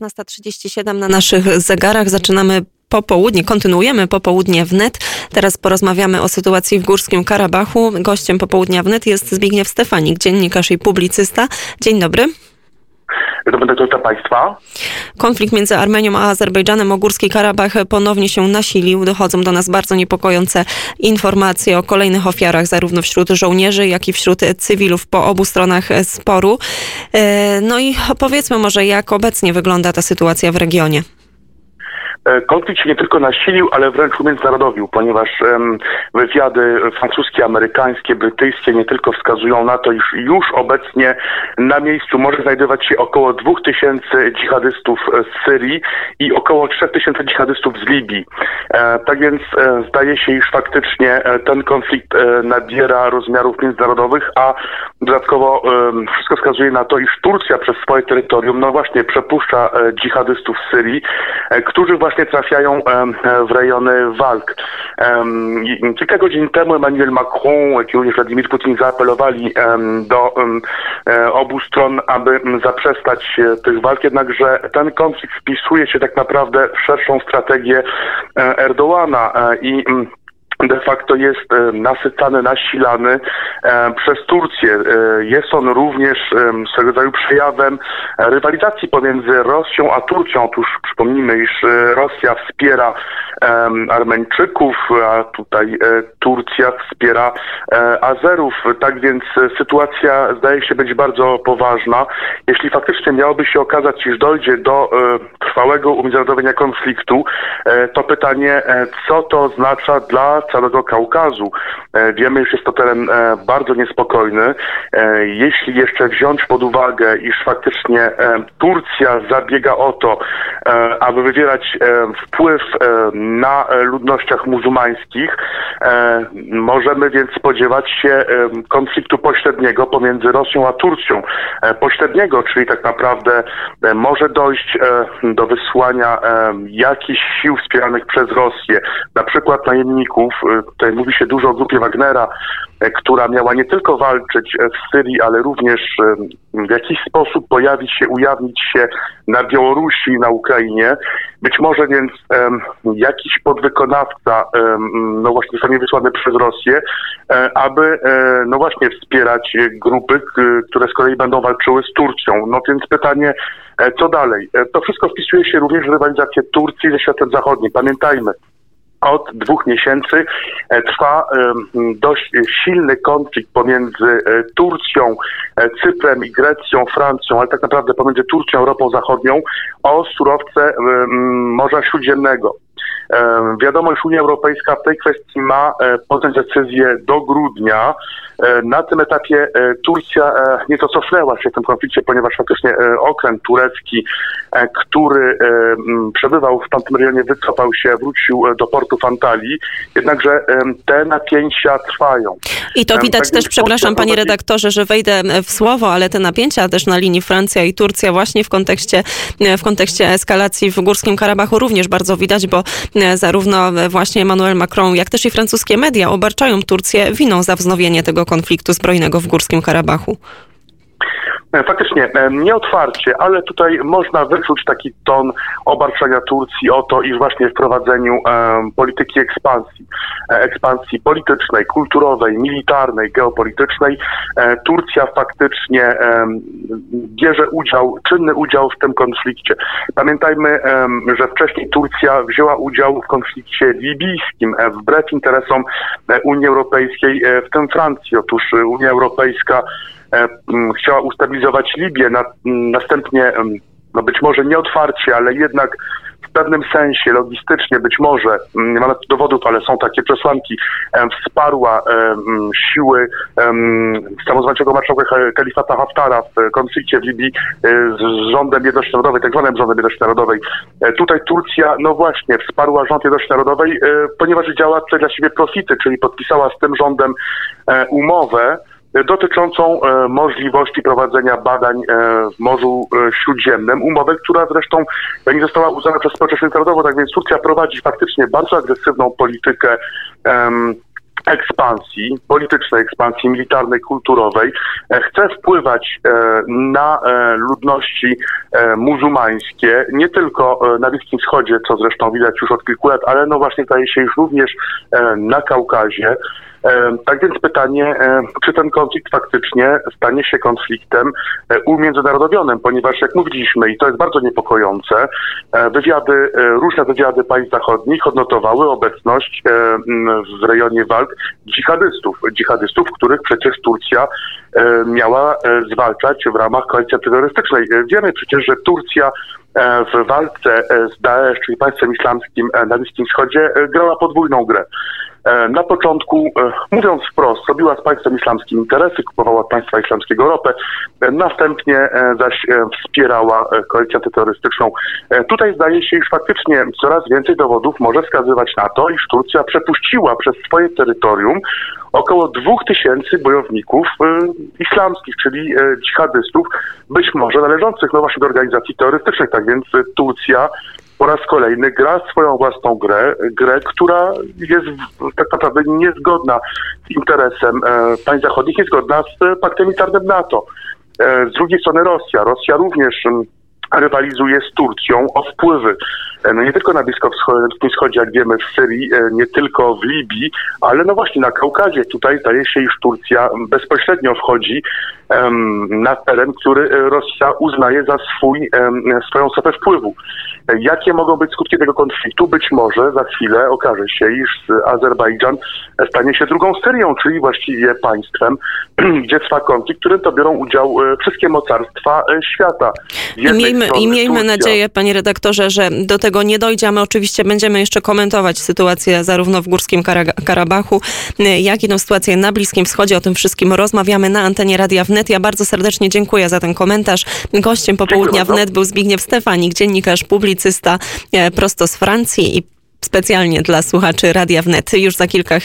15.37 na naszych zegarach. Zaczynamy popołudnie, kontynuujemy popołudnie wnet. Teraz porozmawiamy o sytuacji w Górskim Karabachu. Gościem popołudnia wnet jest Zbigniew Stefanik, dziennikarz i publicysta. Dzień dobry. Państwa. Konflikt między Armenią a Azerbejdżanem o Górski Karabach ponownie się nasilił. Dochodzą do nas bardzo niepokojące informacje o kolejnych ofiarach zarówno wśród żołnierzy, jak i wśród cywilów po obu stronach sporu. E, no i powiedzmy może, jak obecnie wygląda ta sytuacja w regionie. E, konflikt się nie tylko nasilił, ale wręcz umiędzynarodowił, ponieważ wywiady francuskie, amerykańskie, brytyjskie nie tylko wskazują na to, iż już obecnie na miejscu może znajdować się około 2000 dżihadystów z Syrii i około 3000 dżihadystów z Libii. E, tak więc e, zdaje się, iż faktycznie ten konflikt nabiera rozmiarów międzynarodowych, a dodatkowo wszystko wskazuje na to, iż Turcja przez swoje terytorium, no właśnie, przepuszcza dżihadystów z Syrii, którzy właśnie właśnie trafiają w rejony walk. Kilka godzin temu Emmanuel Macron, jak również Władimir Putin zaapelowali do e, obu stron, aby zaprzestać e, tych walk, jednakże ten konflikt wpisuje się tak naprawdę w szerszą strategię e, Erdoğana i de facto jest e, nasycany, nasilany e, przez Turcję. E, jest on również swego rodzaju przejawem rywalizacji pomiędzy Rosją a Turcją. Otóż przypomnijmy, iż Rosja wspiera Armeńczyków, a tutaj Turcja wspiera Azerów. Tak więc sytuacja zdaje się być bardzo poważna. Jeśli faktycznie miałoby się okazać, iż dojdzie do trwałego umiędzynarodowienia konfliktu, to pytanie, co to oznacza dla całego Kaukazu. E, wiemy, że jest to teren e, bardzo niespokojny. E, jeśli jeszcze wziąć pod uwagę, iż faktycznie Turcja zabiega o to, aby wywierać wpływ na ludnościach muzułmańskich, możemy więc spodziewać się konfliktu pośredniego pomiędzy Rosją a Turcją. Pośredniego, czyli tak naprawdę może dojść do wysłania jakichś sił wspieranych przez Rosję, na przykład najemników, Tutaj mówi się dużo o grupie Wagnera, e, która miała nie tylko walczyć e, w Syrii, ale również e, w jakiś sposób pojawić się, ujawnić się na Białorusi, na Ukrainie. Być może więc um, jakiś podwykonawca, um, no właśnie zostanie wysłany przez Rosję, um, aby no właśnie wspierać grupy, które z kolei będą walczyły z Turcją. No więc pytanie, co dalej? To wszystko wpisuje się również w rywalizację Turcji ze światem zachodnim. Pamiętajmy, od dwóch miesięcy e, trwa dość silny konflikt pomiędzy e, Turcją, e, Cyprem i Grecją, Francją, ale tak naprawdę pomiędzy Turcją, Europą Zachodnią o surowce Morza Śródziemnego. Wiadomo, że Unia Europejska w tej kwestii ma podjąć decyzję do grudnia. Na tym etapie Turcja nieco cofnęła się w tym konflikcie, ponieważ faktycznie okręt turecki, który przebywał w tamtym rejonie, wycofał się, wrócił do portu Antalii. Jednakże te napięcia trwają. I to widać tak też, przepraszam panie redaktorze, że wejdę w słowo, ale te napięcia też na linii Francja i Turcja właśnie w kontekście, w kontekście eskalacji w Górskim Karabachu również bardzo widać, bo zarówno właśnie Emmanuel Macron, jak też i francuskie media obarczają Turcję winą za wznowienie tego konfliktu zbrojnego w Górskim Karabachu. E, faktycznie, e, nieotwarcie, ale tutaj można wyczuć taki ton obarczania Turcji o to, iż właśnie w prowadzeniu e, polityki ekspansji, ekspansji politycznej, kulturowej, militarnej, geopolitycznej, Turcja faktycznie bierze udział, czynny udział w tym konflikcie. Pamiętajmy, że wcześniej Turcja wzięła udział w konflikcie libijskim, wbrew interesom Unii Europejskiej, w tym Francji. Otóż Unia Europejska chciała ustabilizować Libię, na, następnie no być może nie otwarcie, ale jednak w pewnym sensie logistycznie być może, nie mamy dowodów, ale są takie przesłanki, wsparła siły samozwańczego marszałka Kalifata Haftara w konflikcie w Libii e, z rządem jedności narodowej, tak zwanym rządem jedności narodowej. E, tutaj Turcja, no właśnie, wsparła rząd jedności narodowej, ponieważ działa tutaj dla siebie profity, czyli podpisała z tym rządem umowę, dotyczącą e, możliwości prowadzenia badań e, w Morzu e, Śródziemnym. Umowę, która zresztą nie została uznana przez społeczeństwo międzynarodowe, tak więc Turcja prowadzi faktycznie bardzo agresywną politykę ekspansji, politycznej ekspansji militarnej, kulturowej, chce wpływać na ludności muzułmańskie, nie tylko na Bliskim Wschodzie, co zresztą widać już od kilku lat, ale no właśnie zdaje się już również na Kaukazie. E, Tak więc pytanie, e, czy ten konflikt faktycznie stanie się konfliktem e, umiędzynarodowionym, ponieważ jak mówiliśmy, i to jest bardzo niepokojące, wywiady, różne wywiady państw zachodnich odnotowały obecność w rejonie walk dżihadystów, dżihadystów, których przecież Turcja miała zwalczać w ramach koalicji terrorystycznej. Wiemy przecież, że Turcja w walce z Daesh, czyli państwem islamskim na Bliskim Wschodzie, grała podwójną grę. E, Na początku, e, mówiąc wprost, robiła z państwem islamskim interesy, kupowała od państwa islamskiego ropę, e, następnie zaś wspierała koalicję antyterrorystyczną. Tutaj zdaje się, iż faktycznie coraz więcej dowodów może wskazywać na to, iż Turcja przepuściła przez swoje terytorium około dwóch tysięcy bojowników islamskich, czyli dżihadystów, być może należących no właśnie do organizacji terrorystycznych. Tak więc Turcja po raz kolejny gra swoją własną grę, grę, która jest tak naprawdę niezgodna z interesem e, państw zachodnich, niezgodna z e, paktem militarnym NATO. E, z drugiej strony Rosja. Rosja również rywalizuje z Turcją o wpływy. No nie tylko na Bliskim Wschodzie, jak wiemy, w Syrii, nie tylko w Libii, ale no właśnie na Kaukazie. Tutaj zdaje się, iż Turcja bezpośrednio wchodzi na teren, który e, Rosja uznaje za swój, swoją strefę wpływu. Jakie mogą być skutki tego konfliktu? Być może za chwilę okaże się, iż Azerbejdżan stanie się drugą Syrią, czyli właściwie państwem, gdzie trwa konflikt, w którym to biorą udział e, wszystkie mocarstwa e, świata. I miejmy, I miejmy nadzieję, panie redaktorze, że do tego nie dojdzie. a My oczywiście będziemy jeszcze komentować sytuację zarówno w Górskim Kara- Karabachu, jak i tę sytuację na Bliskim Wschodzie. O tym wszystkim rozmawiamy na antenie Radia Wnet. Ja bardzo serdecznie dziękuję za ten komentarz. Gościem popołudnia. Wnet był Zbigniew Stefanik, dziennikarz, publicysta e, prosto z Francji i specjalnie dla słuchaczy Radia Wnet. Już za kilka chwil